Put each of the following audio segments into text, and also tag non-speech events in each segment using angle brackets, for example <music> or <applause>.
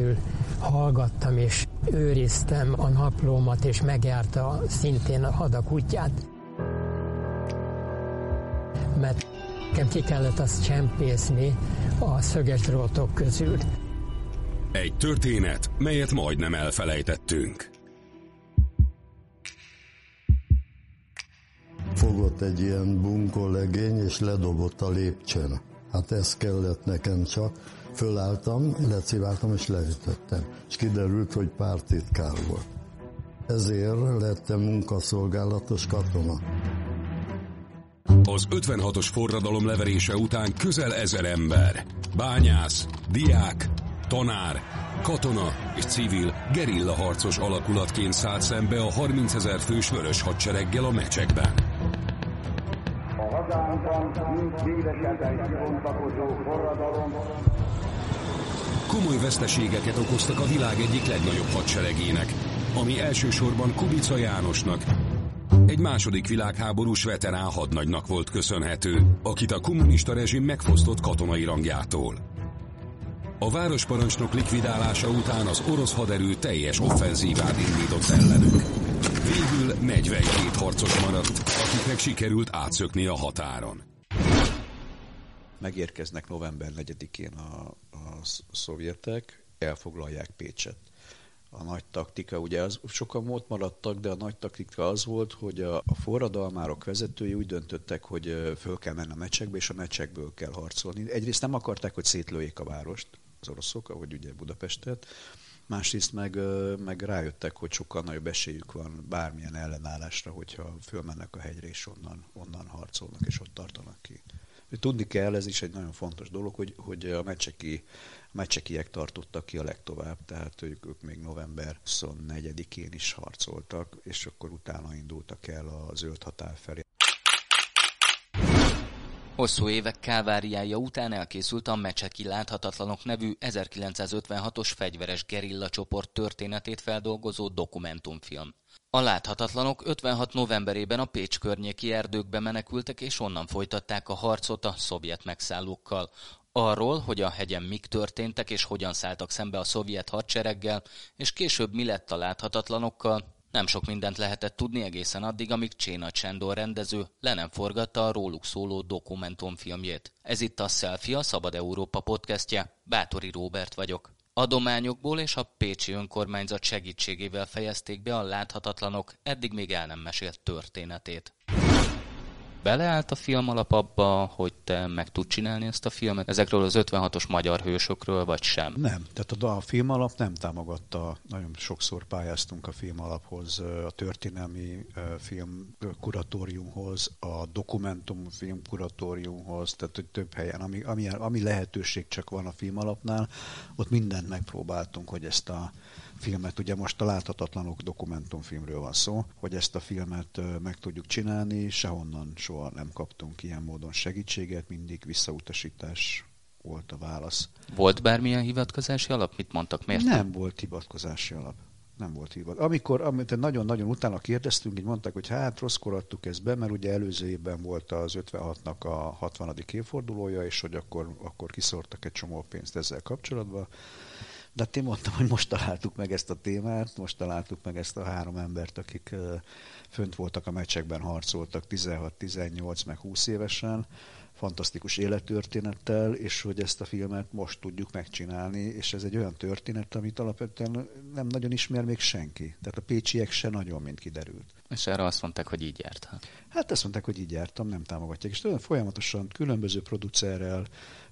közül hallgattam és őriztem a naplómat, és megjárta szintén a hadak útját. Mert nekem ki kellett azt csempészni a szöges drótok közül. Egy történet, melyet majdnem elfelejtettünk. Fogott egy ilyen bunkolegény, és ledobott a lépcsőn. Hát ez kellett nekem csak. Fölálltam, leciváltam és leütöttem. És kiderült, hogy pártitkár volt. Ezért lettem munkaszolgálatos katona. Az 56-os forradalom leverése után közel ezer ember, bányász, diák, tanár, katona és civil gerilla harcos alakulatként szállt szembe a 30 ezer fős vörös hadsereggel a mecsekben. Hazánkban nincs védeketen kibontakozó forradalom. Komoly veszteségeket okoztak a világ egyik legnagyobb hadseregének, ami elsősorban Kubica Jánosnak, egy második világháborús veterán hadnagynak volt köszönhető, akit a kommunista rezsim megfosztott katonai rangjától. A városparancsnok likvidálása után az orosz haderő teljes offenzívát indított ellenük. Végül 42 harcos maradt, akiknek sikerült átszökni a határon. Megérkeznek november 4-én a, a szovjetek, elfoglalják Pécset a nagy taktika. Ugye az, sokan ott maradtak, de a nagy taktika az volt, hogy a, a forradalmárok vezetői úgy döntöttek, hogy föl kell menni a meccsekbe, és a meccsekből kell harcolni. Egyrészt nem akarták, hogy szétlőjék a várost, az oroszok, ahogy ugye Budapestet, másrészt meg, meg rájöttek, hogy sokkal nagyobb esélyük van bármilyen ellenállásra, hogyha fölmennek a hegyre, és onnan, onnan harcolnak, és ott tartanak ki. Tudni kell, ez is egy nagyon fontos dolog, hogy, hogy a meccseki meccsekiek tartottak ki a legtovább, tehát ők, ők még november 24-én is harcoltak, és akkor utána indultak el a zöld határ felé. Hosszú évek káváriája után elkészült a Mecseki Láthatatlanok nevű 1956-os fegyveres gerilla csoport történetét feldolgozó dokumentumfilm. A láthatatlanok 56 novemberében a Pécs környéki erdőkbe menekültek és onnan folytatták a harcot a szovjet megszállókkal. Arról, hogy a hegyen mik történtek és hogyan szálltak szembe a szovjet hadsereggel, és később mi lett a láthatatlanokkal, nem sok mindent lehetett tudni egészen addig, amíg Cséna Csendor rendező le nem forgatta a róluk szóló dokumentumfilmjét. Ez itt a Selfie, a Szabad Európa podcastje. Bátori Róbert vagyok. Adományokból és a Pécsi önkormányzat segítségével fejezték be a láthatatlanok eddig még el nem mesélt történetét beleállt a film alap abba, hogy te meg tud csinálni ezt a filmet? Ezekről az 56-os magyar hősökről, vagy sem? Nem. Tehát a, film alap nem támogatta. Nagyon sokszor pályáztunk a film alaphoz, a történelmi film kuratóriumhoz, a dokumentum film kuratóriumhoz, tehát hogy több helyen, ami, ami, ami lehetőség csak van a film alapnál, ott mindent megpróbáltunk, hogy ezt a filmet, ugye most a láthatatlanok dokumentumfilmről van szó, hogy ezt a filmet meg tudjuk csinálni, sehonnan soha nem kaptunk ilyen módon segítséget, mindig visszautasítás volt a válasz. Volt bármilyen hivatkozási alap? Mit mondtak? Miért? Nem volt hivatkozási alap. Nem volt hivat. Amikor, amit nagyon-nagyon utána kérdeztünk, így mondták, hogy hát rosszkor adtuk ezt be, mert ugye előző évben volt az 56-nak a 60. évfordulója, és hogy akkor, akkor kiszortak egy csomó pénzt ezzel kapcsolatban. De hát én mondtam, hogy most találtuk meg ezt a témát, most találtuk meg ezt a három embert, akik fönt voltak a meccsekben, harcoltak 16, 18, meg 20 évesen, fantasztikus élettörténettel, és hogy ezt a filmet most tudjuk megcsinálni, és ez egy olyan történet, amit alapvetően nem nagyon ismer még senki. Tehát a pécsiek se nagyon, mint kiderült. És erre azt mondták, hogy így járt. Hát azt mondták, hogy így jártam, nem támogatják. És folyamatosan különböző producerrel,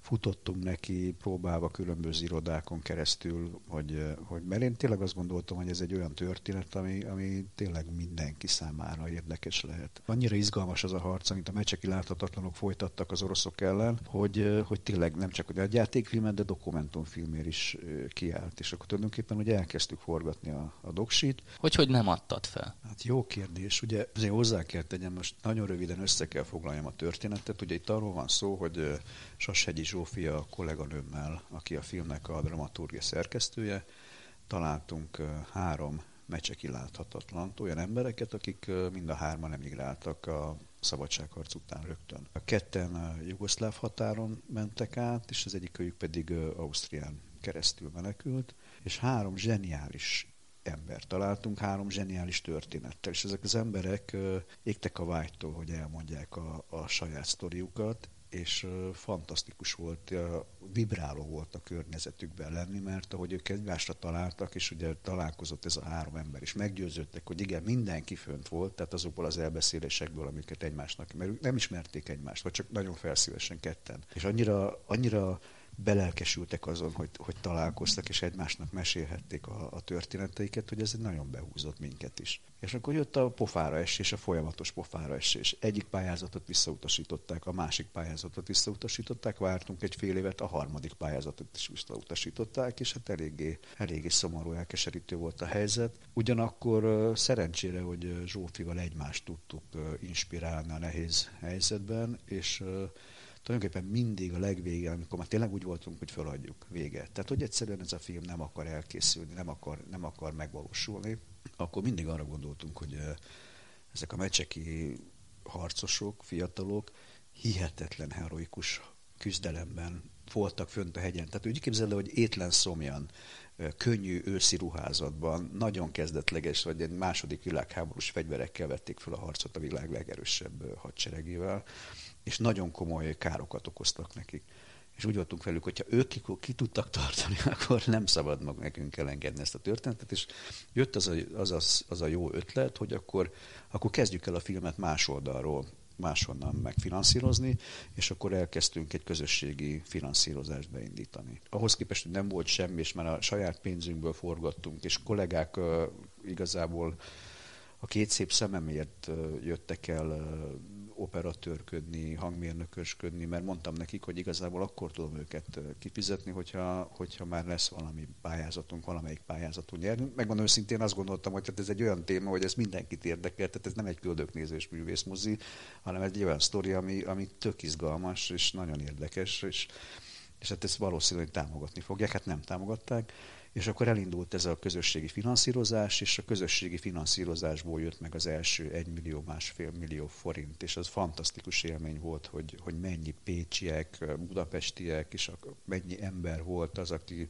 futottunk neki, próbálva különböző irodákon keresztül, hogy, hogy mert én tényleg azt gondoltam, hogy ez egy olyan történet, ami, ami tényleg mindenki számára érdekes lehet. Annyira izgalmas az a harc, amit a meccseki láthatatlanok folytattak az oroszok ellen, hogy, hogy tényleg nem csak egy játékfilmet, de dokumentumfilmér is kiállt. És akkor tulajdonképpen, hogy elkezdtük forgatni a, a doksit. Hogy, hogy nem adtad fel? Hát jó kérdés. Ugye azért hozzá kell tegyem, most nagyon röviden össze kell foglaljam a történetet. Ugye itt arról van szó, hogy Sashegyi Zsófia kolléganőmmel, aki a filmnek a dramaturgia szerkesztője, találtunk három mecseki láthatatlan olyan embereket, akik mind a hárman emigráltak a szabadságharc után rögtön. A ketten a jugoszláv határon mentek át, és az egyik őjük pedig Ausztrián keresztül menekült, és három zseniális ember találtunk, három zseniális történettel, és ezek az emberek égtek a vágytól, hogy elmondják a, a saját sztoriukat, és fantasztikus volt, vibráló volt a környezetükben lenni, mert ahogy ők egymásra találtak, és ugye találkozott ez a három ember, és meggyőződtek, hogy igen, mindenki fönt volt, tehát azokból az elbeszélésekből, amiket egymásnak, mert ők nem ismerték egymást, vagy csak nagyon felszívesen ketten. És annyira, annyira belelkesültek azon, hogy, hogy találkoztak, és egymásnak mesélhették a, a történeteiket, hogy ez nagyon behúzott minket is. És akkor jött a pofára esés, a folyamatos pofára esés. Egyik pályázatot visszautasították, a másik pályázatot visszautasították, vártunk egy fél évet, a harmadik pályázatot is visszautasították, és hát eléggé, eléggé szomorú, elkeserítő volt a helyzet. Ugyanakkor szerencsére, hogy Zsófival egymást tudtuk inspirálni a nehéz helyzetben, és tulajdonképpen mindig a legvégén, amikor már tényleg úgy voltunk, hogy feladjuk véget. Tehát, hogy egyszerűen ez a film nem akar elkészülni, nem akar, nem akar megvalósulni, akkor mindig arra gondoltunk, hogy ezek a mecseki harcosok, fiatalok hihetetlen heroikus küzdelemben voltak fönt a hegyen. Tehát úgy képzeld hogy étlen szomjan, könnyű őszi ruházatban, nagyon kezdetleges, vagy egy második világháborús fegyverekkel vették fel a harcot a világ legerősebb hadseregével és nagyon komoly károkat okoztak nekik. És úgy voltunk velük, hogyha ők ki, tudtak tartani, <laughs> akkor nem szabad mag nekünk elengedni ezt a történetet, és jött az a, az, a, az a jó ötlet, hogy akkor, akkor kezdjük el a filmet más oldalról, máshonnan megfinanszírozni, és akkor elkezdtünk egy közösségi finanszírozást beindítani. Ahhoz képest, hogy nem volt semmi, és már a saját pénzünkből forgattunk, és kollégák igazából a két szép szememért jöttek el operatőrködni, hangmérnökösködni, mert mondtam nekik, hogy igazából akkor tudom őket kifizetni, hogyha, hogyha már lesz valami pályázatunk, valamelyik pályázatunk nyerni. Megmondom őszintén, azt gondoltam, hogy hát ez egy olyan téma, hogy ez mindenkit érdekel, tehát ez nem egy köldöknézős művészmozi, hanem egy olyan sztori, ami, ami tök izgalmas és nagyon érdekes, és, és hát ezt valószínűleg támogatni fogják, hát nem támogatták és akkor elindult ez a közösségi finanszírozás, és a közösségi finanszírozásból jött meg az első egy millió, másfél millió forint, és az fantasztikus élmény volt, hogy, hogy mennyi pécsiek, budapestiek, és mennyi ember volt az, aki,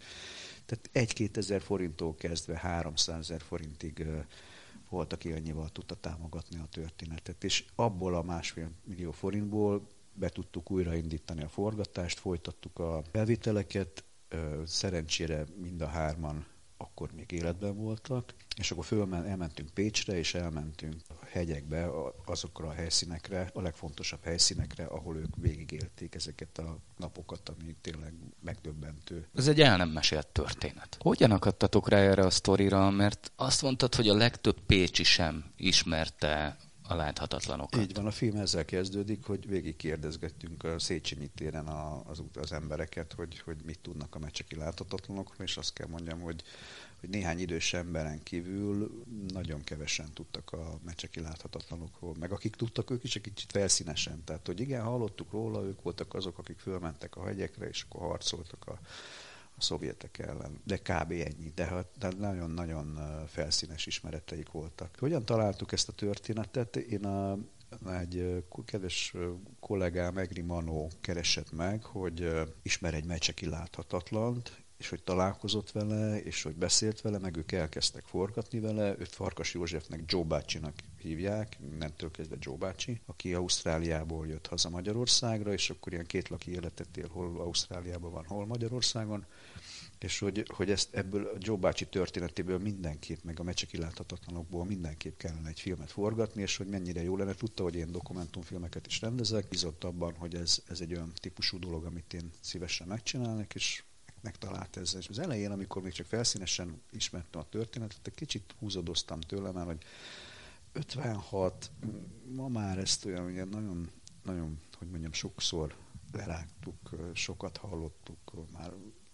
tehát egy-két ezer forinttól kezdve 300 ezer forintig volt, aki annyival tudta támogatni a történetet. És abból a másfél millió forintból be tudtuk újraindítani a forgatást, folytattuk a bevételeket, Szerencsére mind a hárman akkor még életben voltak, és akkor fölmen, elmentünk Pécsre, és elmentünk a hegyekbe, azokra a helyszínekre, a legfontosabb helyszínekre, ahol ők végigélték ezeket a napokat, ami tényleg megdöbbentő. Ez egy el nem mesélt történet. Hogyan akadtatok rá erre a sztorira, mert azt mondtad, hogy a legtöbb Pécsi sem ismerte a láthatatlanokat. Így van, a film ezzel kezdődik, hogy végig kérdezgettünk a Széchenyi téren az, az embereket, hogy, hogy mit tudnak a mecseki láthatatlanok, és azt kell mondjam, hogy, hogy néhány idős emberen kívül nagyon kevesen tudtak a mecseki láthatatlanokról, meg akik tudtak, ők is egy kicsit felszínesen. Tehát, hogy igen, hallottuk róla, ők voltak azok, akik fölmentek a hegyekre, és akkor harcoltak a a szovjetek ellen, de kb. ennyi, de, hát, de nagyon-nagyon felszínes ismereteik voltak. Hogyan találtuk ezt a történetet? Én a, egy kedves kollégám, Egri Manó keresett meg, hogy ismer egy mecseki láthatatlant, és hogy találkozott vele, és hogy beszélt vele, meg ők elkezdtek forgatni vele. Őt Farkas Józsefnek Joe bácsinak hívják, innentől kezdve Joe bácsi, aki Ausztráliából jött haza Magyarországra, és akkor ilyen két laki életet él, hol Ausztráliában van, hol Magyarországon és hogy, hogy ezt ebből a Joe bácsi történetéből mindenképp, meg a mecseki láthatatlanokból mindenképp kellene egy filmet forgatni, és hogy mennyire jó lenne. Tudta, hogy én dokumentumfilmeket is rendezek, bizott abban, hogy ez, ez egy olyan típusú dolog, amit én szívesen megcsinálnék, és megtalált ezzel. És az elején, amikor még csak felszínesen ismertem a történetet, egy kicsit húzadoztam tőle, mert hogy 56, ma már ezt olyan, ugye nagyon, nagyon, hogy mondjam, sokszor lerágtuk, sokat hallottuk, már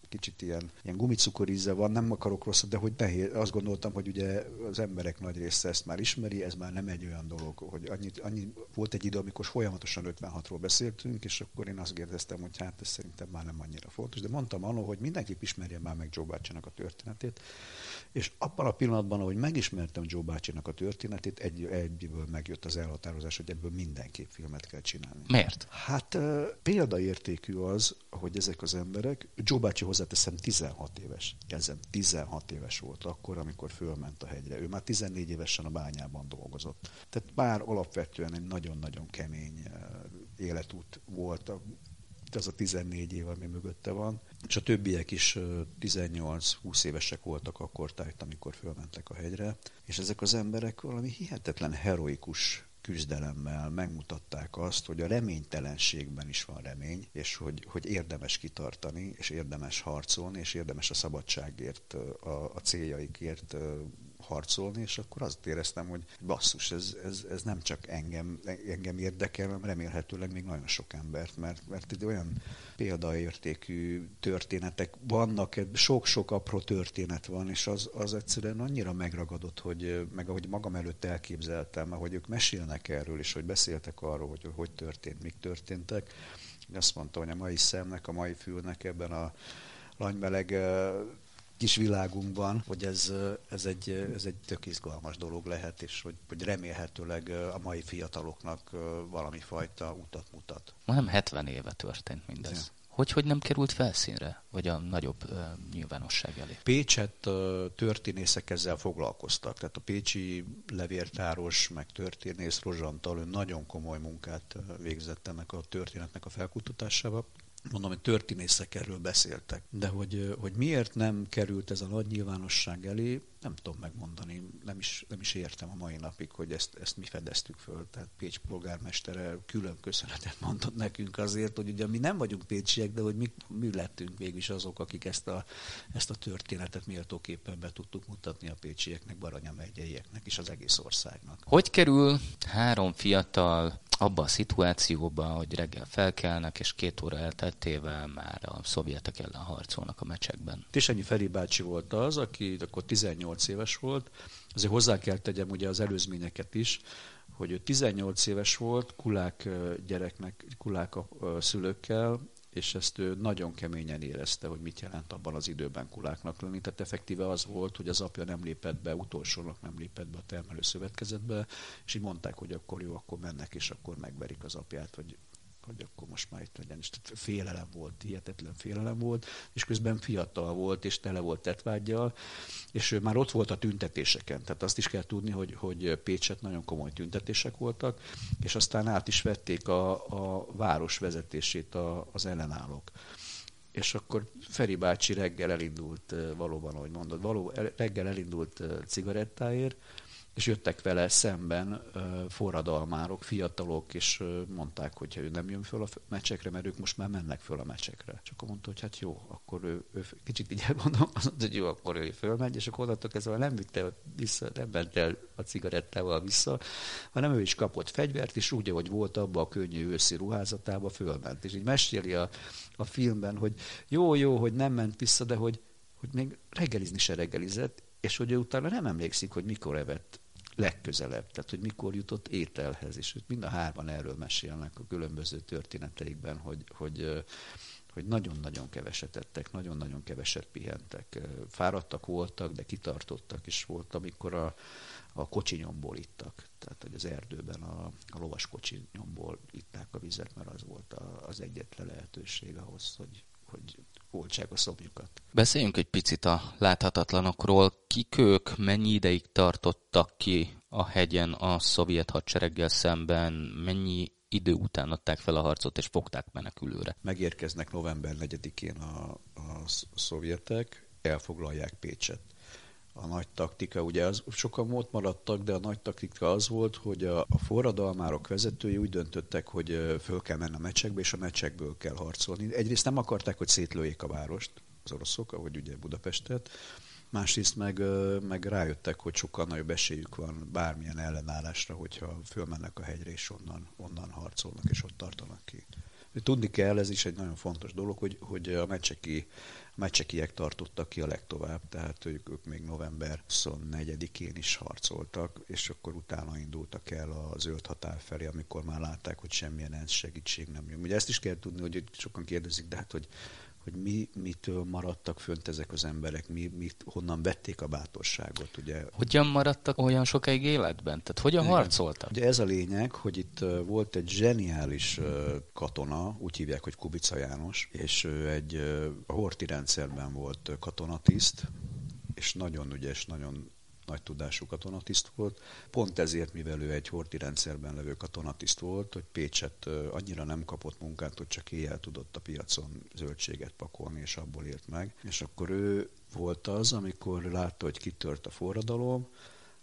kicsit ilyen, ilyen gumicukoríze van, nem akarok rosszat, de hogy nehéz. Azt gondoltam, hogy ugye az emberek nagy része ezt már ismeri, ez már nem egy olyan dolog, hogy annyi, annyi volt egy idő, amikor folyamatosan 56-ról beszéltünk, és akkor én azt kérdeztem, hogy hát ez szerintem már nem annyira fontos, de mondtam annól, hogy mindenképp ismerje már meg Joe a történetét, és abban a pillanatban, ahogy megismertem Joe bácsinak a történetét, egy, egyből megjött az elhatározás, hogy ebből mindenképp filmet kell csinálni. Miért? Hát példaértékű az, hogy ezek az emberek, Joe bácsi hozzá hozzáteszem 16 éves, jelzem 16 éves volt akkor, amikor fölment a hegyre. Ő már 14 évesen a bányában dolgozott. Tehát már alapvetően egy nagyon-nagyon kemény életút volt az a 14 év, ami mögötte van. És a többiek is 18-20 évesek voltak akkor tájt, amikor fölmentek a hegyre. És ezek az emberek valami hihetetlen heroikus küzdelemmel megmutatták azt, hogy a reménytelenségben is van remény, és hogy, hogy érdemes kitartani, és érdemes harcolni, és érdemes a szabadságért, a, a céljaikért harcolni, és akkor azt éreztem, hogy basszus, ez, ez, ez nem csak engem, engem érdekel, hanem remélhetőleg még nagyon sok embert, mert, mert egy olyan példaértékű történetek vannak, sok-sok apró történet van, és az, az egyszerűen annyira megragadott, hogy meg ahogy magam előtt elképzeltem, ahogy ők mesélnek erről, és hogy beszéltek arról, hogy hogy történt, mik történtek, azt mondta, hogy a mai szemnek, a mai fülnek ebben a lanymeleg kis világunkban, hogy ez, ez, egy, ez egy tök izgalmas dolog lehet, és hogy, hogy remélhetőleg a mai fiataloknak valami fajta utat mutat. Nem 70 éve történt mindez. Ja. Hogy, hogy nem került felszínre, vagy a nagyobb uh, nyilvánosság elé? Pécset uh, történészek ezzel foglalkoztak. Tehát a pécsi levértáros, meg történész Rozsantal, ő nagyon komoly munkát végzett ennek a történetnek a felkutatásával mondom, hogy történészek erről beszéltek. De hogy, hogy miért nem került ez a nagy nyilvánosság elé, nem tudom megmondani, nem is, nem is értem a mai napig, hogy ezt, ezt mi fedeztük föl. Tehát Pécs polgármestere külön köszönetet mondott nekünk azért, hogy ugye mi nem vagyunk pécsiek, de hogy mi, mi lettünk végül is azok, akik ezt a, ezt a történetet méltóképpen be tudtuk mutatni a pécsieknek, Baranya megyeieknek és az egész országnak. Hogy kerül három fiatal abba a szituációba, hogy reggel felkelnek, és két óra elteltével már a szovjetek ellen harcolnak a mecsekben. Tisenyi Feri bácsi volt az, aki akkor 18 éves volt. Azért hozzá kell tegyem ugye az előzményeket is, hogy ő 18 éves volt, kulák gyereknek, kulák a szülőkkel, és ezt ő nagyon keményen érezte, hogy mit jelent abban az időben kuláknak lenni. Tehát effektíve az volt, hogy az apja nem lépett be, utolsónak nem lépett be a termelő szövetkezetbe, és így mondták, hogy akkor jó, akkor mennek, és akkor megverik az apját, vagy hogy akkor most már itt legyen. És félelem volt, hihetetlen félelem volt, és közben fiatal volt, és tele volt tetvágyjal, és ő már ott volt a tüntetéseken. Tehát azt is kell tudni, hogy, hogy Pécset nagyon komoly tüntetések voltak, és aztán át is vették a, a város vezetését a, az ellenállók és akkor Feri bácsi reggel elindult, valóban, ahogy mondod, való, reggel elindult cigarettáért, és jöttek vele szemben forradalmárok, fiatalok, és mondták, hogy ő nem jön föl a meccsekre, mert ők most már mennek föl a meccsekre. Csak akkor mondta, hogy hát jó, akkor ő, ő kicsit így <laughs> mondta, hogy jó, akkor ő fölmegy, és akkor onnantól kezdve nem vitte vissza, nem ment el a cigarettával vissza, hanem ő is kapott fegyvert, és úgy, ahogy volt abban a könnyű őszi ruházatába, fölment. És így meséli a, a filmben, hogy jó, jó, hogy nem ment vissza, de hogy, hogy még reggelizni se reggelizett, és hogy ő utána nem emlékszik, hogy mikor evett legközelebb, tehát hogy mikor jutott ételhez, és mind a hárman erről mesélnek a különböző történeteikben, hogy, hogy, hogy nagyon-nagyon keveset ettek, nagyon-nagyon keveset pihentek. Fáradtak voltak, de kitartottak, és volt, amikor a, a kocsinyomból ittak, tehát hogy az erdőben a, a lovas kocsinyomból itták a vizet, mert az volt a, az egyetlen lehetőség ahhoz, hogy, hogy oltsák a szomjukat. Beszéljünk egy picit a láthatatlanokról. Kik ők, mennyi ideig tartottak ki a hegyen a szovjet hadsereggel szemben, mennyi idő után adták fel a harcot és fogták menekülőre? Megérkeznek november 4-én a, a szovjetek, elfoglalják Pécset a nagy taktika. Ugye az, sokan ott maradtak, de a nagy taktika az volt, hogy a, a forradalmárok vezetői úgy döntöttek, hogy föl kell menni a meccsekbe, és a meccsekből kell harcolni. Egyrészt nem akarták, hogy szétlőjék a várost, az oroszok, ahogy ugye Budapestet, másrészt meg, meg rájöttek, hogy sokkal nagyobb esélyük van bármilyen ellenállásra, hogyha fölmennek a hegyre, és onnan, onnan harcolnak, és ott tartanak ki. Tudni kell, ez is egy nagyon fontos dolog, hogy, hogy a meccseki meccsekiek tartottak ki a legtovább, tehát ők, ők még november 24-én is harcoltak, és akkor utána indultak el a zöld határ felé, amikor már látták, hogy semmilyen ENSZ segítség nem jön. Ugye ezt is kell tudni, hogy sokan kérdezik, de hát hogy hogy mi, mitől maradtak fönt ezek az emberek, mi, mit, honnan vették a bátorságot. Ugye. Hogyan maradtak olyan sokáig életben? Tehát hogyan Igen. harcoltak? Ugye ez a lényeg, hogy itt volt egy zseniális katona, úgy hívják, hogy Kubica János, és ő egy a horti rendszerben volt katonatiszt, és nagyon ügyes, nagyon nagy tudású katonatiszt volt. Pont ezért, mivel ő egy horti rendszerben levő katonatiszt volt, hogy Pécset annyira nem kapott munkát, hogy csak éjjel tudott a piacon zöldséget pakolni, és abból élt meg. És akkor ő volt az, amikor látta, hogy kitört a forradalom,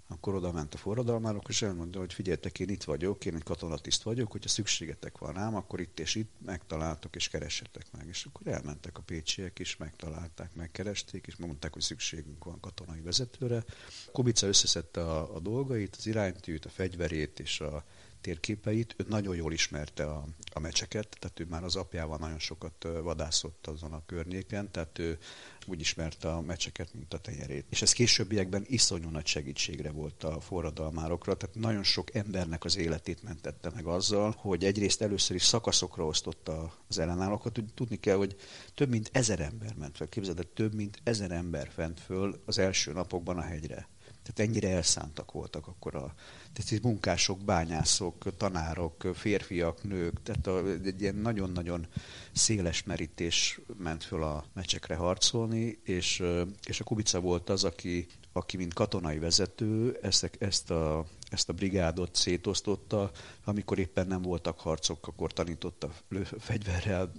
akkor oda ment a forradalmárok, és elmondta, hogy figyeljetek, én itt vagyok, én egy katonatiszt vagyok, hogyha szükségetek van rám, akkor itt és itt megtaláltok, és keressetek meg. És akkor elmentek a pécsiek is, megtalálták, megkeresték, és mondták, hogy szükségünk van katonai vezetőre. Kubica összeszedte a, a dolgait, az iránytűt, a fegyverét és a térképeit. Ő nagyon jól ismerte a, a mecseket, tehát ő már az apjával nagyon sokat vadászott azon a környéken, tehát ő úgy ismerte a mecseket, mint a tenyerét. És ez későbbiekben iszonyú nagy segítségre volt a forradalmárokra, tehát nagyon sok embernek az életét mentette meg azzal, hogy egyrészt először is szakaszokra osztotta az ellenállókat. Tudni kell, hogy több mint ezer ember ment fel. Képzeld, több mint ezer ember fent föl az első napokban a hegyre. Tehát ennyire elszántak voltak akkor a tehát munkások, bányászok, tanárok, férfiak, nők, tehát a, egy ilyen nagyon-nagyon széles merítés ment föl a meccsekre harcolni, és, és a Kubica volt az, aki, aki mint katonai vezető ezt, ezt a ezt a brigádot szétosztotta, amikor éppen nem voltak harcok, akkor tanította fegyverrel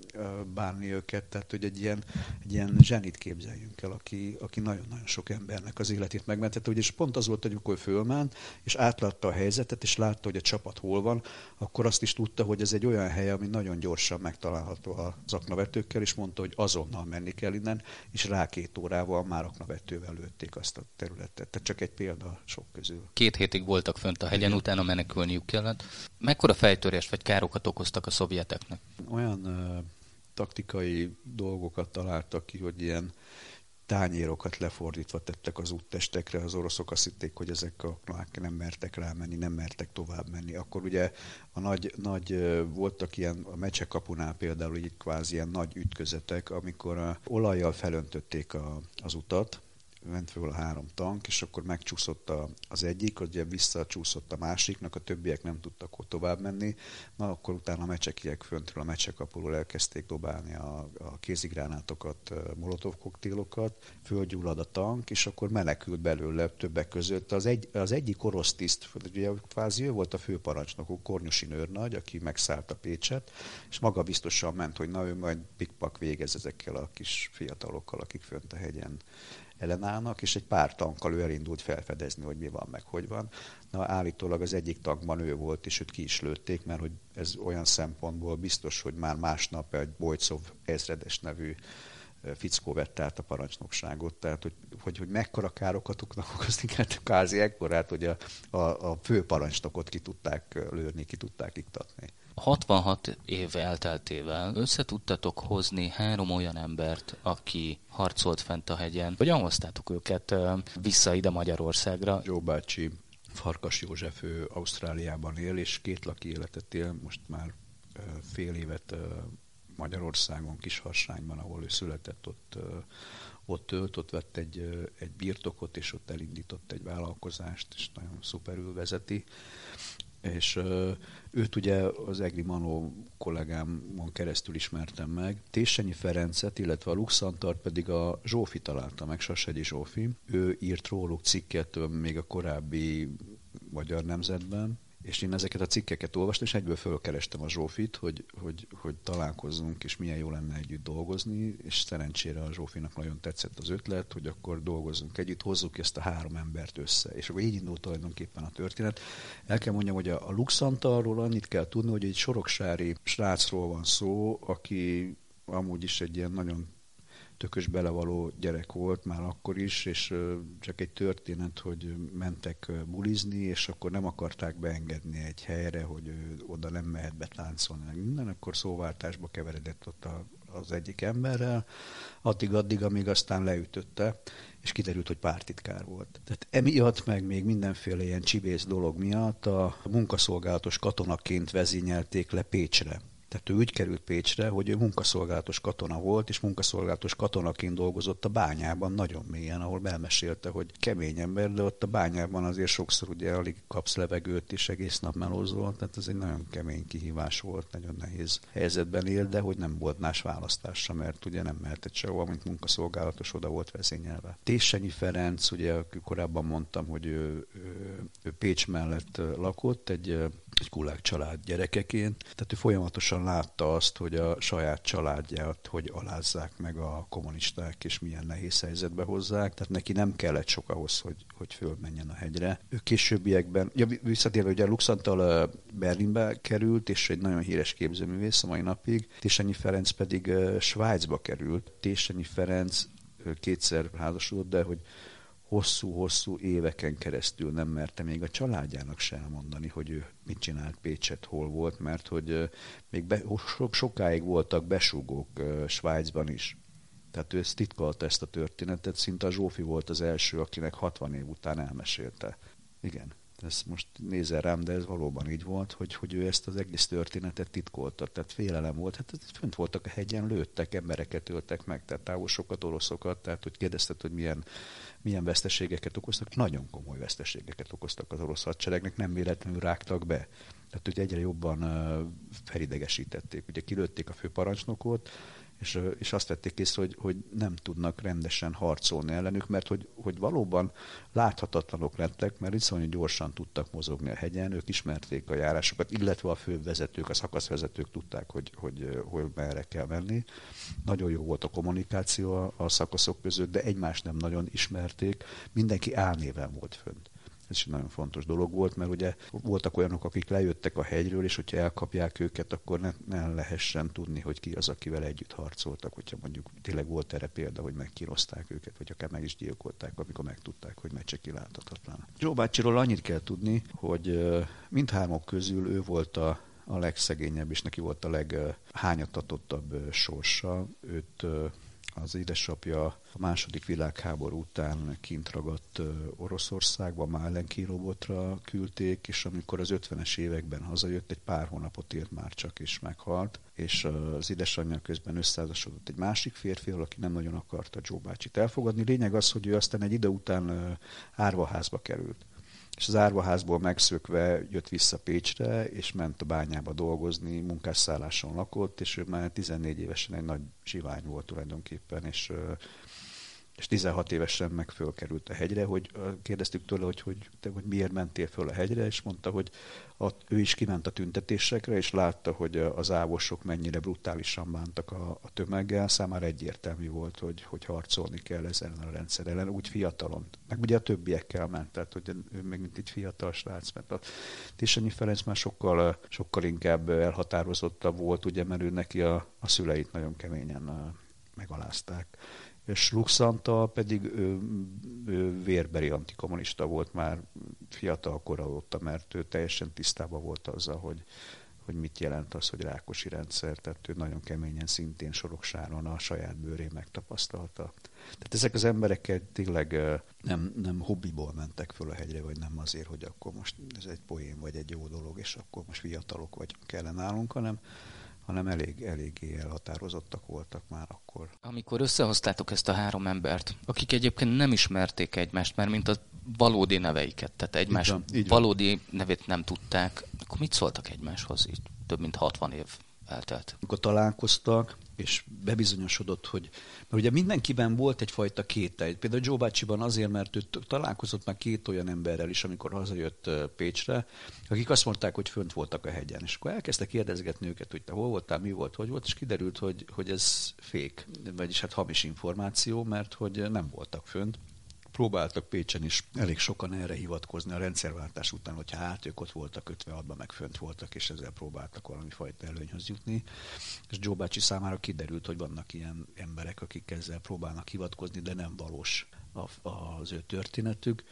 bánni őket, tehát hogy egy ilyen, egy ilyen zsenit képzeljünk el, aki, aki nagyon-nagyon sok embernek az életét megmentette, és pont az volt, hogy amikor fölment, és átlátta a helyzetet, és látta, hogy a csapat hol van, akkor azt is tudta, hogy ez egy olyan hely, ami nagyon gyorsan megtalálható a zaknavetőkkel, és mondta, hogy azonnal menni kell innen, és rá két órával már aknavetővel lőtték azt a területet. Tehát csak egy példa sok közül. Két hétig voltak fönt a hegyen, utána menekülniük kellett. Mekkora fejtörést vagy károkat okoztak a szovjeteknek? Olyan uh, taktikai dolgokat találtak ki, hogy ilyen tányérokat lefordítva tettek az úttestekre, az oroszok azt hitték, hogy ezek a nem mertek rámenni, nem mertek tovább menni. Akkor ugye a nagy, nagy voltak ilyen, a Mecse kapunál például így kvázi ilyen nagy ütközetek, amikor a olajjal felöntötték a, az utat, ment föl a három tank, és akkor megcsúszott a, az egyik, ugye visszacsúszott a másiknak, a többiek nem tudtak ott tovább menni. Na, akkor utána a mecsekiek föntről, a mecsekapuról elkezdték dobálni a, a kézigránátokat, molotov koktélokat, fölgyullad a tank, és akkor menekült belőle többek között. Az, egy, az egyik orosz tiszt, ugye kvázi ő volt a főparancsnokuk, Kornyusi őrnagy, aki megszállta Pécset, és maga biztosan ment, hogy na ő majd pikpak végez ezekkel a kis fiatalokkal, akik fönt a hegyen ellenállnak, és egy pár tankkal ő elindult felfedezni, hogy mi van, meg hogy van. Na, állítólag az egyik tankban ő volt, és őt ki is lőtték, mert hogy ez olyan szempontból biztos, hogy már másnap egy Bojcov ezredes nevű fickó vette át a parancsnokságot, tehát hogy, hogy, hogy mekkora károkat tudnak okozni, hát kázi ekkorát, hogy a, a, a fő parancsnokot ki tudták lőni, ki tudták iktatni. 66 év elteltével összetudtatok hozni három olyan embert, aki harcolt fent a hegyen. Hogyan hoztátok őket vissza ide Magyarországra? Jó bácsi, Farkas József, ő Ausztráliában él, és két laki életet él, most már fél évet Magyarországon, Kisharsányban, ahol ő született, ott, ott tölt, ott vett egy, egy birtokot, és ott elindított egy vállalkozást, és nagyon szuperül vezeti és őt ugye az Egri Manó kollégámon keresztül ismertem meg. Téssenyi Ferencet, illetve a Luxantart pedig a Zsófi találta meg, Sasegyi Zsófi. Ő írt róluk cikket még a korábbi Magyar Nemzetben, és én ezeket a cikkeket olvastam, és egyből fölkerestem a Zsófit, hogy, hogy, hogy találkozzunk, és milyen jó lenne együtt dolgozni, és szerencsére a Zsófinak nagyon tetszett az ötlet, hogy akkor dolgozzunk együtt, hozzuk ezt a három embert össze. És akkor így indult tulajdonképpen a történet. El kell mondjam, hogy a, a Luxantalról annyit kell tudni, hogy egy soroksári srácról van szó, aki amúgy is egy ilyen nagyon tökös belevaló gyerek volt már akkor is, és csak egy történet, hogy mentek bulizni, és akkor nem akarták beengedni egy helyre, hogy ő oda nem mehet betáncolni, meg minden, akkor szóváltásba keveredett ott a, az egyik emberrel, addig-addig, amíg aztán leütötte, és kiderült, hogy pártitkár volt. Tehát emiatt, meg még mindenféle ilyen csibész dolog miatt a munkaszolgálatos katonaként vezényelték le Pécsre Tehát ő úgy került Pécsre, hogy ő munkaszolgálatos katona volt, és munkaszolgálatos katonaként dolgozott a bányában nagyon mélyen, ahol elmesélte, hogy kemény ember, de ott a bányában azért sokszor ugye alig kapsz levegőt, és egész nap melózol, tehát ez egy nagyon kemény kihívás volt, nagyon nehéz helyzetben él, de hogy nem volt más választása, mert ugye nem mehetett sehova, mint munkaszolgálatos, oda volt vezényelve. Téssenyi Ferenc, ugye korábban mondtam, hogy ő, ő, ő Pécs mellett lakott, egy egy kulák család gyerekeként. Tehát ő folyamatosan látta azt, hogy a saját családját hogy alázzák meg a kommunisták, és milyen nehéz helyzetbe hozzák. Tehát neki nem kellett sok ahhoz, hogy, hogy fölmenjen a hegyre. Ő későbbiekben, ja, visszatérve, ugye Luxantal Berlinbe került, és egy nagyon híres képzőművész a mai napig. Tésenyi Ferenc pedig Svájcba került. Tésenyi Ferenc kétszer házasodott, de hogy hosszú-hosszú éveken keresztül nem merte még a családjának se elmondani, hogy ő mit csinált Pécset, hol volt, mert hogy még be, sok, sokáig voltak besúgók Svájcban is. Tehát ő ezt titkolta ezt a történetet, szinte a Zsófi volt az első, akinek 60 év után elmesélte. Igen ezt most nézel rám, de ez valóban így volt, hogy, hogy ő ezt az egész történetet titkolta, tehát félelem volt. Hát fönt voltak a hegyen, lőttek, embereket öltek meg, tehát távosokat, oroszokat, tehát hogy kérdezted, hogy milyen, milyen veszteségeket okoztak, nagyon komoly veszteségeket okoztak az orosz hadseregnek, nem véletlenül rágtak be. Tehát ugye egyre jobban felidegesítették. Ugye kilőtték a főparancsnokot, és, és azt vették észre, hogy, hogy nem tudnak rendesen harcolni ellenük, mert hogy, hogy valóban láthatatlanok lettek, mert iszonyú gyorsan tudtak mozogni a hegyen, ők ismerték a járásokat, illetve a fővezetők, a szakaszvezetők tudták, hogy, hogy, hogy merre kell menni. Nagyon jó volt a kommunikáció a, a szakaszok között, de egymást nem nagyon ismerték, mindenki álnéven volt fönt. Ez is nagyon fontos dolog volt, mert ugye voltak olyanok, akik lejöttek a hegyről, és hogyha elkapják őket, akkor ne, ne lehessen tudni, hogy ki az, akivel együtt harcoltak, hogyha mondjuk tényleg volt erre példa, hogy megkínozták őket, vagy akár meg is gyilkolták, amikor megtudták, hogy meccse kiláthatatlan. Joe bácsiról annyit kell tudni, hogy mindhármok közül ő volt a a legszegényebb, és neki volt a leghányatatottabb sorsa. Őt az édesapja a második világháború után kint ragadt Oroszországba, Málenki robotra küldték, és amikor az 50-es években hazajött, egy pár hónapot élt már csak, és meghalt, és az édesanyja közben összeházasodott egy másik férfival, aki nem nagyon akarta Joe bácsit elfogadni. Lényeg az, hogy ő aztán egy ide után árvaházba került és az árvaházból megszökve jött vissza Pécsre, és ment a bányába dolgozni, munkásszálláson lakott, és ő már 14 évesen egy nagy zsivány volt tulajdonképpen, és és 16 évesen meg fölkerült a hegyre, hogy kérdeztük tőle, hogy, hogy, te, hogy miért mentél föl a hegyre, és mondta, hogy a, ő is kiment a tüntetésekre, és látta, hogy az ávosok mennyire brutálisan bántak a, a tömeggel, számára egyértelmű volt, hogy, hogy harcolni kell ezen a rendszer ellen, úgy fiatalon. Meg ugye a többiekkel ment, tehát hogy ő még mint egy fiatal srác, mert a Tissanyi Ferenc már sokkal, sokkal inkább elhatározottabb volt, ugye, mert ő neki a, a szüleit nagyon keményen megalázták és Luxantal pedig ő, ő vérberi antikommunista volt már fiatal kora óta, mert ő teljesen tisztában volt azzal, hogy, hogy mit jelent az, hogy rákosi rendszer, tehát ő nagyon keményen szintén soroksáron a saját bőrén megtapasztalta. Tehát ezek az emberek tényleg nem, nem hobbiból mentek föl a hegyre, vagy nem azért, hogy akkor most ez egy poén, vagy egy jó dolog, és akkor most fiatalok vagy kellene nálunk, hanem, hanem elég, eléggé elhatározottak voltak már akkor. Amikor összehoztátok ezt a három embert, akik egyébként nem ismerték egymást, mert mint a valódi neveiket, tehát egymás így van, így valódi van. nevét nem tudták, akkor mit szóltak egymáshoz így több mint 60 év eltelt? Amikor találkoztak, és bebizonyosodott, hogy mert ugye mindenkiben volt egyfajta kételj. Például Joe bácsiban azért, mert ő találkozott már két olyan emberrel is, amikor hazajött Pécsre, akik azt mondták, hogy fönt voltak a hegyen. És akkor elkezdte kérdezgetni őket, hogy te hol voltál, mi volt, hogy volt, és kiderült, hogy, hogy ez fék, vagyis hát hamis információ, mert hogy nem voltak fönt próbáltak Pécsen is elég sokan erre hivatkozni a rendszerváltás után, hogyha hát ők ott voltak 56-ban, meg fönt voltak, és ezzel próbáltak valami fajta előnyhöz jutni. És Joe bácsi számára kiderült, hogy vannak ilyen emberek, akik ezzel próbálnak hivatkozni, de nem valós az ő történetük.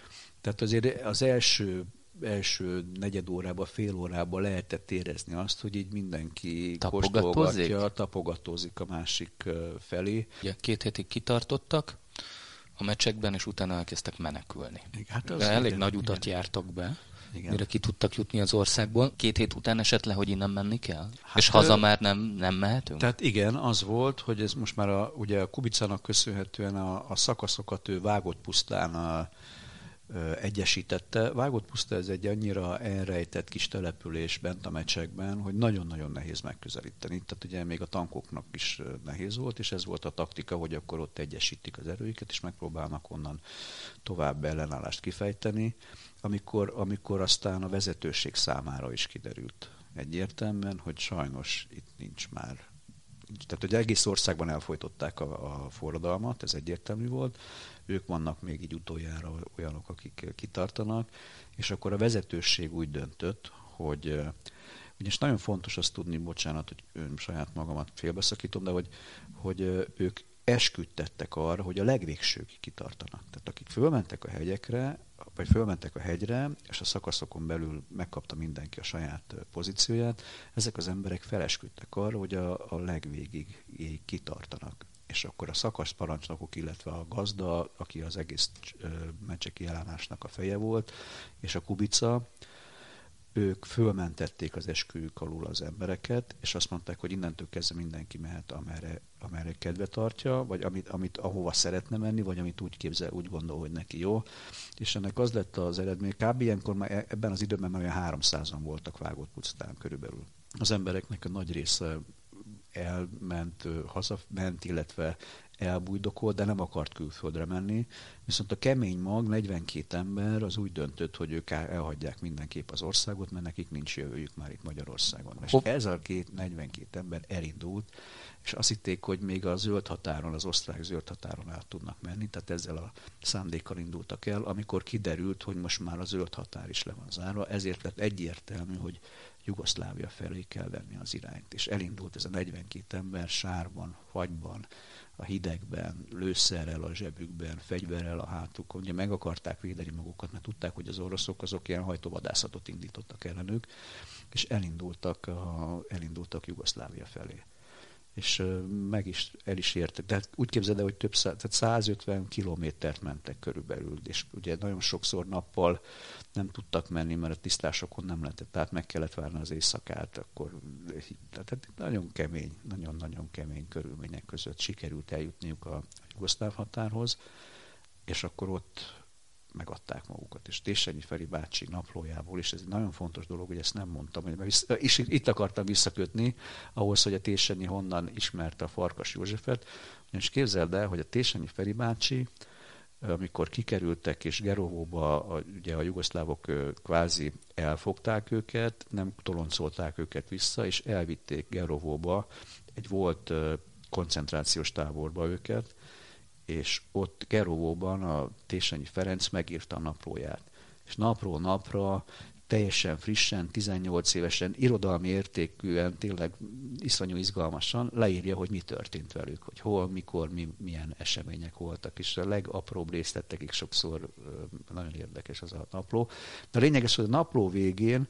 Tehát azért az első első negyed órában, fél órában lehetett érezni azt, hogy így mindenki kóstolgatja, tapogatózik a másik felé. Ja, két hétig kitartottak, a meccsekben, és utána elkezdtek menekülni. Hát az elég nagy utat jártak be. Igen. mire ki tudtak jutni az országból. Két hét után esett le, hogy innen menni kell? Hát, És haza már nem, nem mehetünk? Tehát igen, az volt, hogy ez most már a, ugye a Kubicának köszönhetően a, a szakaszokat ő vágott pusztán a, egyesítette. Vágott puszta ez egy annyira elrejtett kis település bent a mecsekben, hogy nagyon-nagyon nehéz megközelíteni. Tehát ugye még a tankoknak is nehéz volt, és ez volt a taktika, hogy akkor ott egyesítik az erőiket, és megpróbálnak onnan tovább ellenállást kifejteni, amikor, amikor aztán a vezetőség számára is kiderült egyértelműen, hogy sajnos itt nincs már tehát hogy egész országban elfolytották a, a forradalmat, ez egyértelmű volt, ők vannak még így utoljára olyanok, akik kitartanak, és akkor a vezetőség úgy döntött, hogy ugyanis nagyon fontos azt tudni, bocsánat, hogy saját magamat félbeszakítom, de hogy, hogy ők esküdtettek arra, hogy a legvégsőkig kitartanak. Tehát akik fölmentek a hegyekre, vagy fölmentek a hegyre, és a szakaszokon belül megkapta mindenki a saját pozícióját, ezek az emberek felesküdtek arra, hogy a, a legvégig kitartanak és akkor a szakasz parancsnokok, illetve a gazda, aki az egész mencseki ellenállásnak a feje volt, és a Kubica, ők fölmentették az esküjük alul az embereket, és azt mondták, hogy innentől kezdve mindenki mehet, amerre, amerre kedve tartja, vagy amit, amit ahova szeretne menni, vagy amit úgy képzel, úgy gondol, hogy neki jó. És ennek az lett az eredmény. Kb. ilyenkor már e, ebben az időben már olyan 300-an voltak vágott pusztán körülbelül. Az embereknek a nagy része elment, hazament, illetve elbújdokolt, de nem akart külföldre menni. Viszont a kemény mag, 42 ember, az úgy döntött, hogy ők elhagyják mindenképp az országot, mert nekik nincs jövőjük már itt Magyarországon. És ez a két, 42 ember elindult, és azt hitték, hogy még a zöld határon, az osztrák zöld határon át tudnak menni, tehát ezzel a szándékkal indultak el, amikor kiderült, hogy most már a zöld határ is le van zárva, ezért lett egyértelmű, hogy Jugoszlávia felé kell venni az irányt. És elindult ez a 42 ember sárban, fagyban, a hidegben, lőszerrel a zsebükben, fegyverrel a hátukon. Ugye meg akarták védeni magukat, mert tudták, hogy az oroszok azok ilyen hajtóvadászatot indítottak ellenük, és elindultak, a, elindultak Jugoszlávia felé és meg is, el is értek. De úgy képzeld el, hogy több száz, tehát 150 kilométert mentek körülbelül, és ugye nagyon sokszor nappal nem tudtak menni, mert a tisztásokon nem lehetett, tehát meg kellett várni az éjszakát, akkor tehát nagyon kemény, nagyon-nagyon kemény körülmények között sikerült eljutniuk a jugoszláv határhoz, és akkor ott megadták magukat. És Téssenyi Feri bácsi naplójából, és ez egy nagyon fontos dolog, hogy ezt nem mondtam, vissza, és itt akartam visszakötni ahhoz, hogy a Téssenyi honnan ismerte a Farkas Józsefet. És képzeld el, hogy a Téssenyi Feri bácsi, amikor kikerültek, és Gerovóba a, ugye a jugoszlávok kvázi elfogták őket, nem toloncolták őket vissza, és elvitték Gerovóba, egy volt koncentrációs táborba őket, és ott Gerovóban a Tésányi Ferenc megírta a naplóját. És napról napra teljesen frissen, 18 évesen, irodalmi értékűen, tényleg iszonyú izgalmasan leírja, hogy mi történt velük, hogy hol, mikor, mi, milyen események voltak, és a legapróbb részletekig sokszor nagyon érdekes az a napló. De a lényeges, hogy a napló végén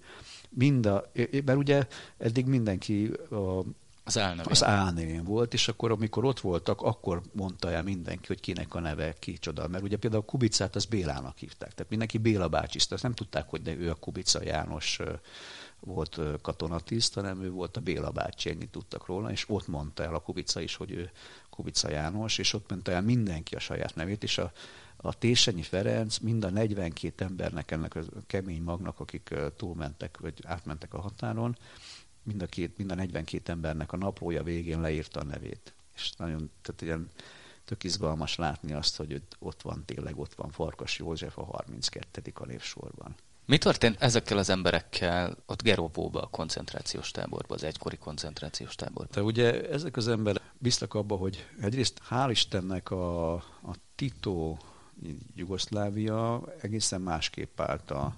mind a, mert ugye eddig mindenki a az álnevén. Az álnevén volt, és akkor amikor ott voltak, akkor mondta el mindenki, hogy kinek a neve kicsoda. Mert ugye például a Kubicát az Bélának hívták. Tehát mindenki Béla bácsiszta. Azt nem tudták, hogy de ő a Kubica János volt katonatiszt, hanem ő volt a Béla bácsi, ennyit tudtak róla, és ott mondta el a Kubica is, hogy ő Kubica János, és ott mondta el mindenki a saját nevét, és a, a Tésenyi Ferenc mind a 42 embernek, ennek a kemény magnak, akik túlmentek, vagy átmentek a határon, mind a, két, mind a 42 embernek a naplója végén leírta a nevét. És nagyon, tehát ilyen tök izgalmas látni azt, hogy ott van tényleg, ott van Farkas József a 32. a névsorban. Mi történt ezekkel az emberekkel ott Gerovóba, a koncentrációs táborban, az egykori koncentrációs táborban? De ugye ezek az emberek biztak abba, hogy egyrészt hál' Istennek a, a Tito Jugoszlávia egészen másképp állt a,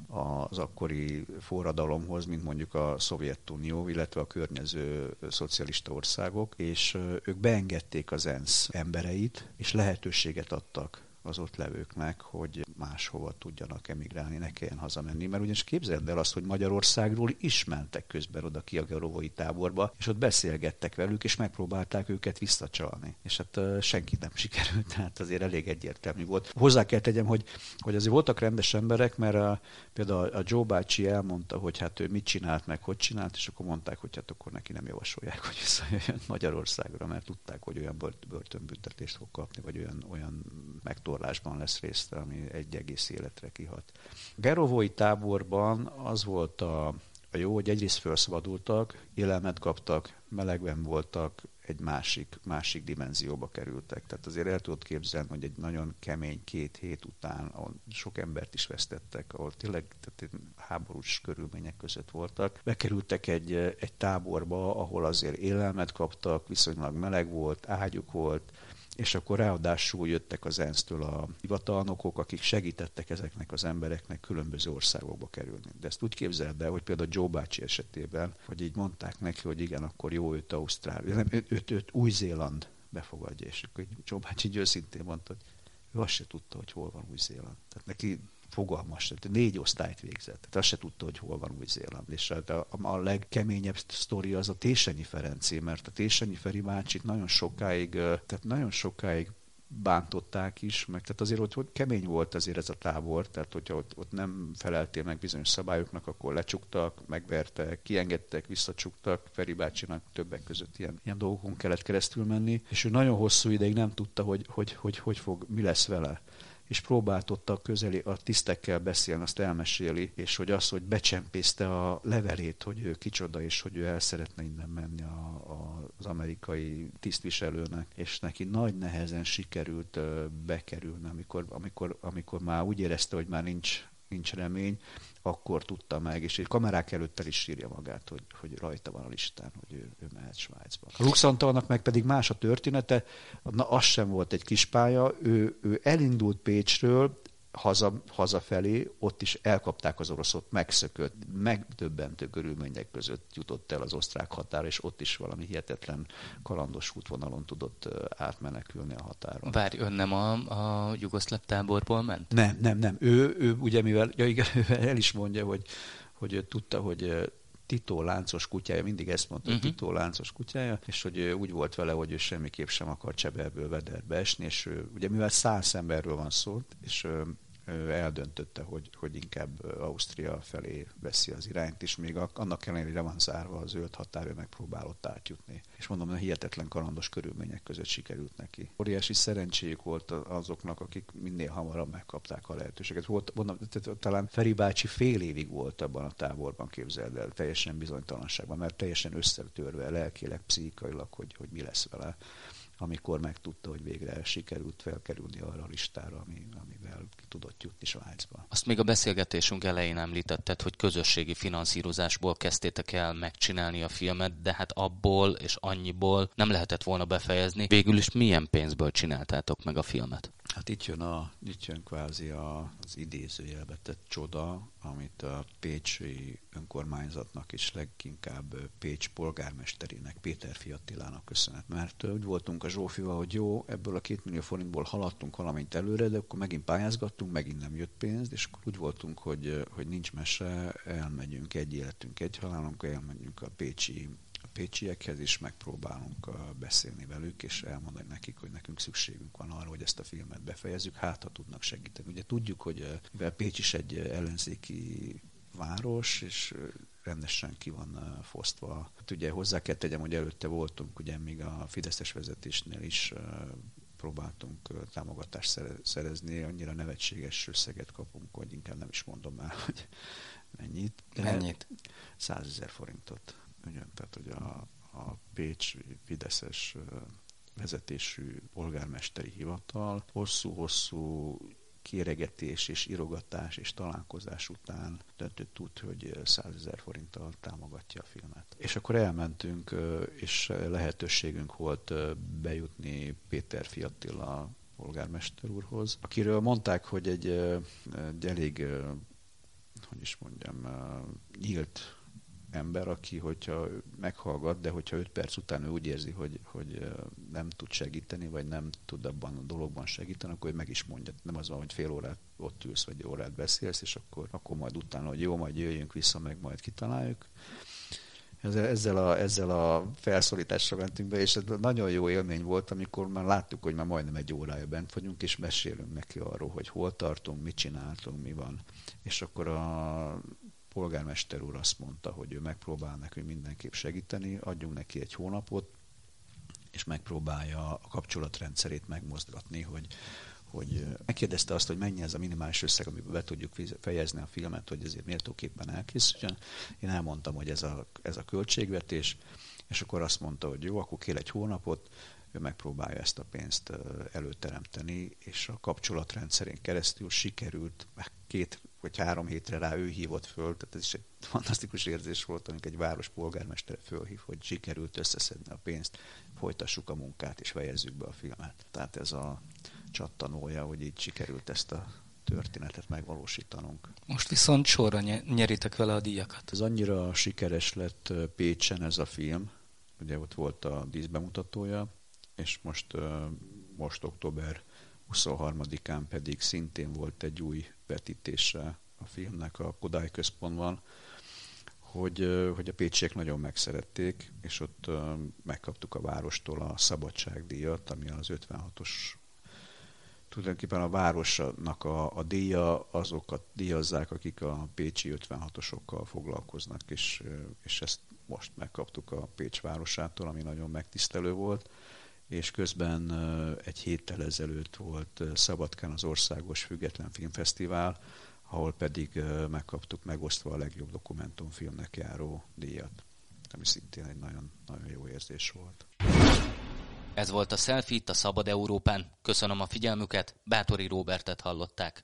az akkori forradalomhoz, mint mondjuk a Szovjetunió, illetve a környező szocialista országok, és ők beengedték az ENSZ embereit, és lehetőséget adtak az ott levőknek, hogy máshova tudjanak emigrálni, ne kelljen hazamenni. Mert ugyanis képzeld el azt, hogy Magyarországról is mentek közben oda ki a Gerovói táborba, és ott beszélgettek velük, és megpróbálták őket visszacsalni. És hát senki nem <laughs> sikerült, tehát azért elég egyértelmű volt. Hozzá kell tegyem, hogy, hogy azért voltak rendes emberek, mert a, például a Joe bácsi elmondta, hogy hát ő mit csinált, meg hogy csinált, és akkor mondták, hogy hát akkor neki nem javasolják, hogy visszajöjjön Magyarországra, mert tudták, hogy olyan börtönbüntetést fog kapni, vagy olyan, olyan megtorlásban lesz részt, ami egy egész életre kihat. Gerovói táborban az volt a, a jó, hogy egyrészt felszabadultak, élelmet kaptak, melegben voltak, egy másik, másik dimenzióba kerültek. Tehát azért el tudod képzelni, hogy egy nagyon kemény két hét után, ahol sok embert is vesztettek, ahol tényleg tehát háborús körülmények között voltak, bekerültek egy, egy táborba, ahol azért élelmet kaptak, viszonylag meleg volt, ágyuk volt, és akkor ráadásul jöttek az ENSZ-től a hivatalnokok, akik segítettek ezeknek az embereknek különböző országokba kerülni. De ezt úgy képzeld el, hogy például Joe bácsi esetében, hogy így mondták neki, hogy igen, akkor jó őt Ausztrália, nem, őt, őt, őt Új-Zéland befogadja, és akkor Joe bácsi így őszintén mondta, hogy ő azt se tudta, hogy hol van Új-Zéland. Tehát neki fogalmas, tehát négy osztályt végzett. Tehát azt se tudta, hogy hol van Új-Zéland. És a, a, a legkeményebb sztori az a Tésenyi Ferencé, mert a Tésenyi Feri bácsit nagyon sokáig, tehát nagyon sokáig bántották is, meg tehát azért ott, ott kemény volt azért ez a tábor, tehát hogyha ott, ott nem feleltél meg bizonyos szabályoknak, akkor lecsuktak, megvertek, kiengedtek, visszacsuktak, Feri bácsinak többek között ilyen, ilyen dolgokon kellett keresztül menni, és ő nagyon hosszú ideig nem tudta, hogy hogy, hogy, hogy fog, mi lesz vele és próbált ott a közeli, a tisztekkel beszélni, azt elmeséli, és hogy az, hogy becsempészte a levelét, hogy ő kicsoda, és hogy ő el szeretne innen menni a, a, az amerikai tisztviselőnek, és neki nagy nehezen sikerült bekerülni, amikor, amikor, amikor már úgy érezte, hogy már nincs, nincs remény, akkor tudta meg, és egy kamerák előtt el is írja magát, hogy, hogy rajta van a listán, hogy ő, ő mehet Svájcba. A Luxantalnak meg pedig más a története, na az sem volt egy kis pálya, ő, ő elindult Pécsről, haza, hazafelé, ott is elkapták az oroszot, megszökött, megdöbbentő körülmények között jutott el az osztrák határ, és ott is valami hihetetlen kalandos útvonalon tudott átmenekülni a határon. Várj, ön nem a, a jugoszláv táborból ment? Nem, nem, nem. Ő, ő ugye mivel, ja igen, <laughs> ő el is mondja, hogy, hogy ő tudta, hogy Titó láncos kutyája, mindig ezt mondta, uh-huh. Titó láncos kutyája, és hogy úgy volt vele, hogy ő semmiképp sem akar Cseberből vederbe esni, és ugye mivel száz emberről van szó, és eldöntötte, hogy, hogy inkább Ausztria felé veszi az irányt, és még annak ellenére van zárva a zöld határ, ő megpróbálott átjutni. És mondom, hogy hihetetlen kalandos körülmények között sikerült neki. Óriási szerencséjük volt azoknak, akik minél hamarabb megkapták a lehetőséget. Volt, mondom, talán Feri bácsi fél évig volt abban a táborban, képzeld el, teljesen bizonytalanságban, mert teljesen összetörve lelkileg, pszichikailag, hogy, hogy mi lesz vele amikor megtudta, hogy végre sikerült felkerülni arra a listára, ami, amivel tudott jutni Svájcba. Azt még a beszélgetésünk elején említetted, hogy közösségi finanszírozásból kezdtétek el megcsinálni a filmet, de hát abból és annyiból nem lehetett volna befejezni. Végül is milyen pénzből csináltátok meg a filmet? Hát itt jön, a, itt jön kvázi a, az idézőjelbe tett csoda, amit a Pécsi önkormányzatnak és leginkább Pécs polgármesterének, Péter Fiattilának köszönhet. Mert úgy voltunk a Zsófival, hogy jó, ebből a két millió forintból haladtunk valamint előre, de akkor megint pályázgattunk, megint nem jött pénz, és akkor úgy voltunk, hogy, hogy nincs mese, elmegyünk egy életünk, egy halálunk, elmegyünk a Pécsi pécsiekhez is megpróbálunk beszélni velük, és elmondani nekik, hogy nekünk szükségünk van arra, hogy ezt a filmet befejezzük, hát ha tudnak segíteni. Ugye tudjuk, hogy mivel Pécs is egy ellenzéki város, és rendesen ki van fosztva. Hát ugye hozzá kell tegyem, hogy előtte voltunk, ugye még a Fideszes vezetésnél is próbáltunk támogatást szerezni, annyira nevetséges összeget kapunk, hogy inkább nem is mondom el, <laughs> hogy mennyit. Mennyit? 100 ezer forintot. Igen, tehát hogy a, a Pécs Fideszes vezetésű polgármesteri hivatal hosszú-hosszú kéregetés és irogatás és találkozás után döntött úgy, hogy 100 ezer forinttal támogatja a filmet. És akkor elmentünk, és lehetőségünk volt bejutni Péter Fiattila polgármester úrhoz, akiről mondták, hogy egy, egy elég, hogy is mondjam, nyílt ember, aki, hogyha meghallgat, de hogyha öt perc után ő úgy érzi, hogy, hogy nem tud segíteni, vagy nem tud abban a dologban segíteni, akkor ő meg is mondja. Nem az van, hogy fél órát ott ülsz, vagy órát beszélsz, és akkor, akkor majd utána, hogy jó, majd jöjjünk vissza, meg majd kitaláljuk. Ezzel a, ezzel a felszólítással mentünk be, és ez nagyon jó élmény volt, amikor már láttuk, hogy már majdnem egy órája bent vagyunk, és mesélünk neki arról, hogy hol tartunk, mit csináltunk, mi van. És akkor a polgármester úr azt mondta, hogy ő megpróbál nekünk mindenképp segíteni, adjunk neki egy hónapot, és megpróbálja a kapcsolatrendszerét megmozgatni, hogy, hogy megkérdezte azt, hogy mennyi ez a minimális összeg, amiben be tudjuk fejezni a filmet, hogy ezért méltóképpen elkészüljön. Én elmondtam, hogy ez a, ez a költségvetés, és akkor azt mondta, hogy jó, akkor kér egy hónapot, ő megpróbálja ezt a pénzt előteremteni, és a kapcsolatrendszerén keresztül sikerült, két vagy három hétre rá ő hívott föl, tehát ez is egy fantasztikus érzés volt, amikor egy város polgármestere fölhív, hogy sikerült összeszedni a pénzt, folytassuk a munkát és fejezzük be a filmet. Tehát ez a csattanója, hogy így sikerült ezt a történetet megvalósítanunk. Most viszont sorra nyeritek vele a díjakat. Ez annyira sikeres lett Pécsen ez a film, ugye ott volt a díszbemutatója, és most, most október 23-án pedig szintén volt egy új vetítése a filmnek a Kodály központban, hogy, hogy a pécsiek nagyon megszerették, és ott megkaptuk a várostól a szabadságdíjat, ami az 56-os tulajdonképpen a városnak a, a díja, azokat díjazzák, akik a pécsi 56-osokkal foglalkoznak, és, és ezt most megkaptuk a Pécs városától, ami nagyon megtisztelő volt és közben egy héttel ezelőtt volt Szabadkán az Országos Független Filmfesztivál, ahol pedig megkaptuk megosztva a legjobb dokumentumfilmnek járó díjat, ami szintén egy nagyon, nagyon jó érzés volt. Ez volt a Selfie a Szabad Európán. Köszönöm a figyelmüket, Bátori Róbertet hallották.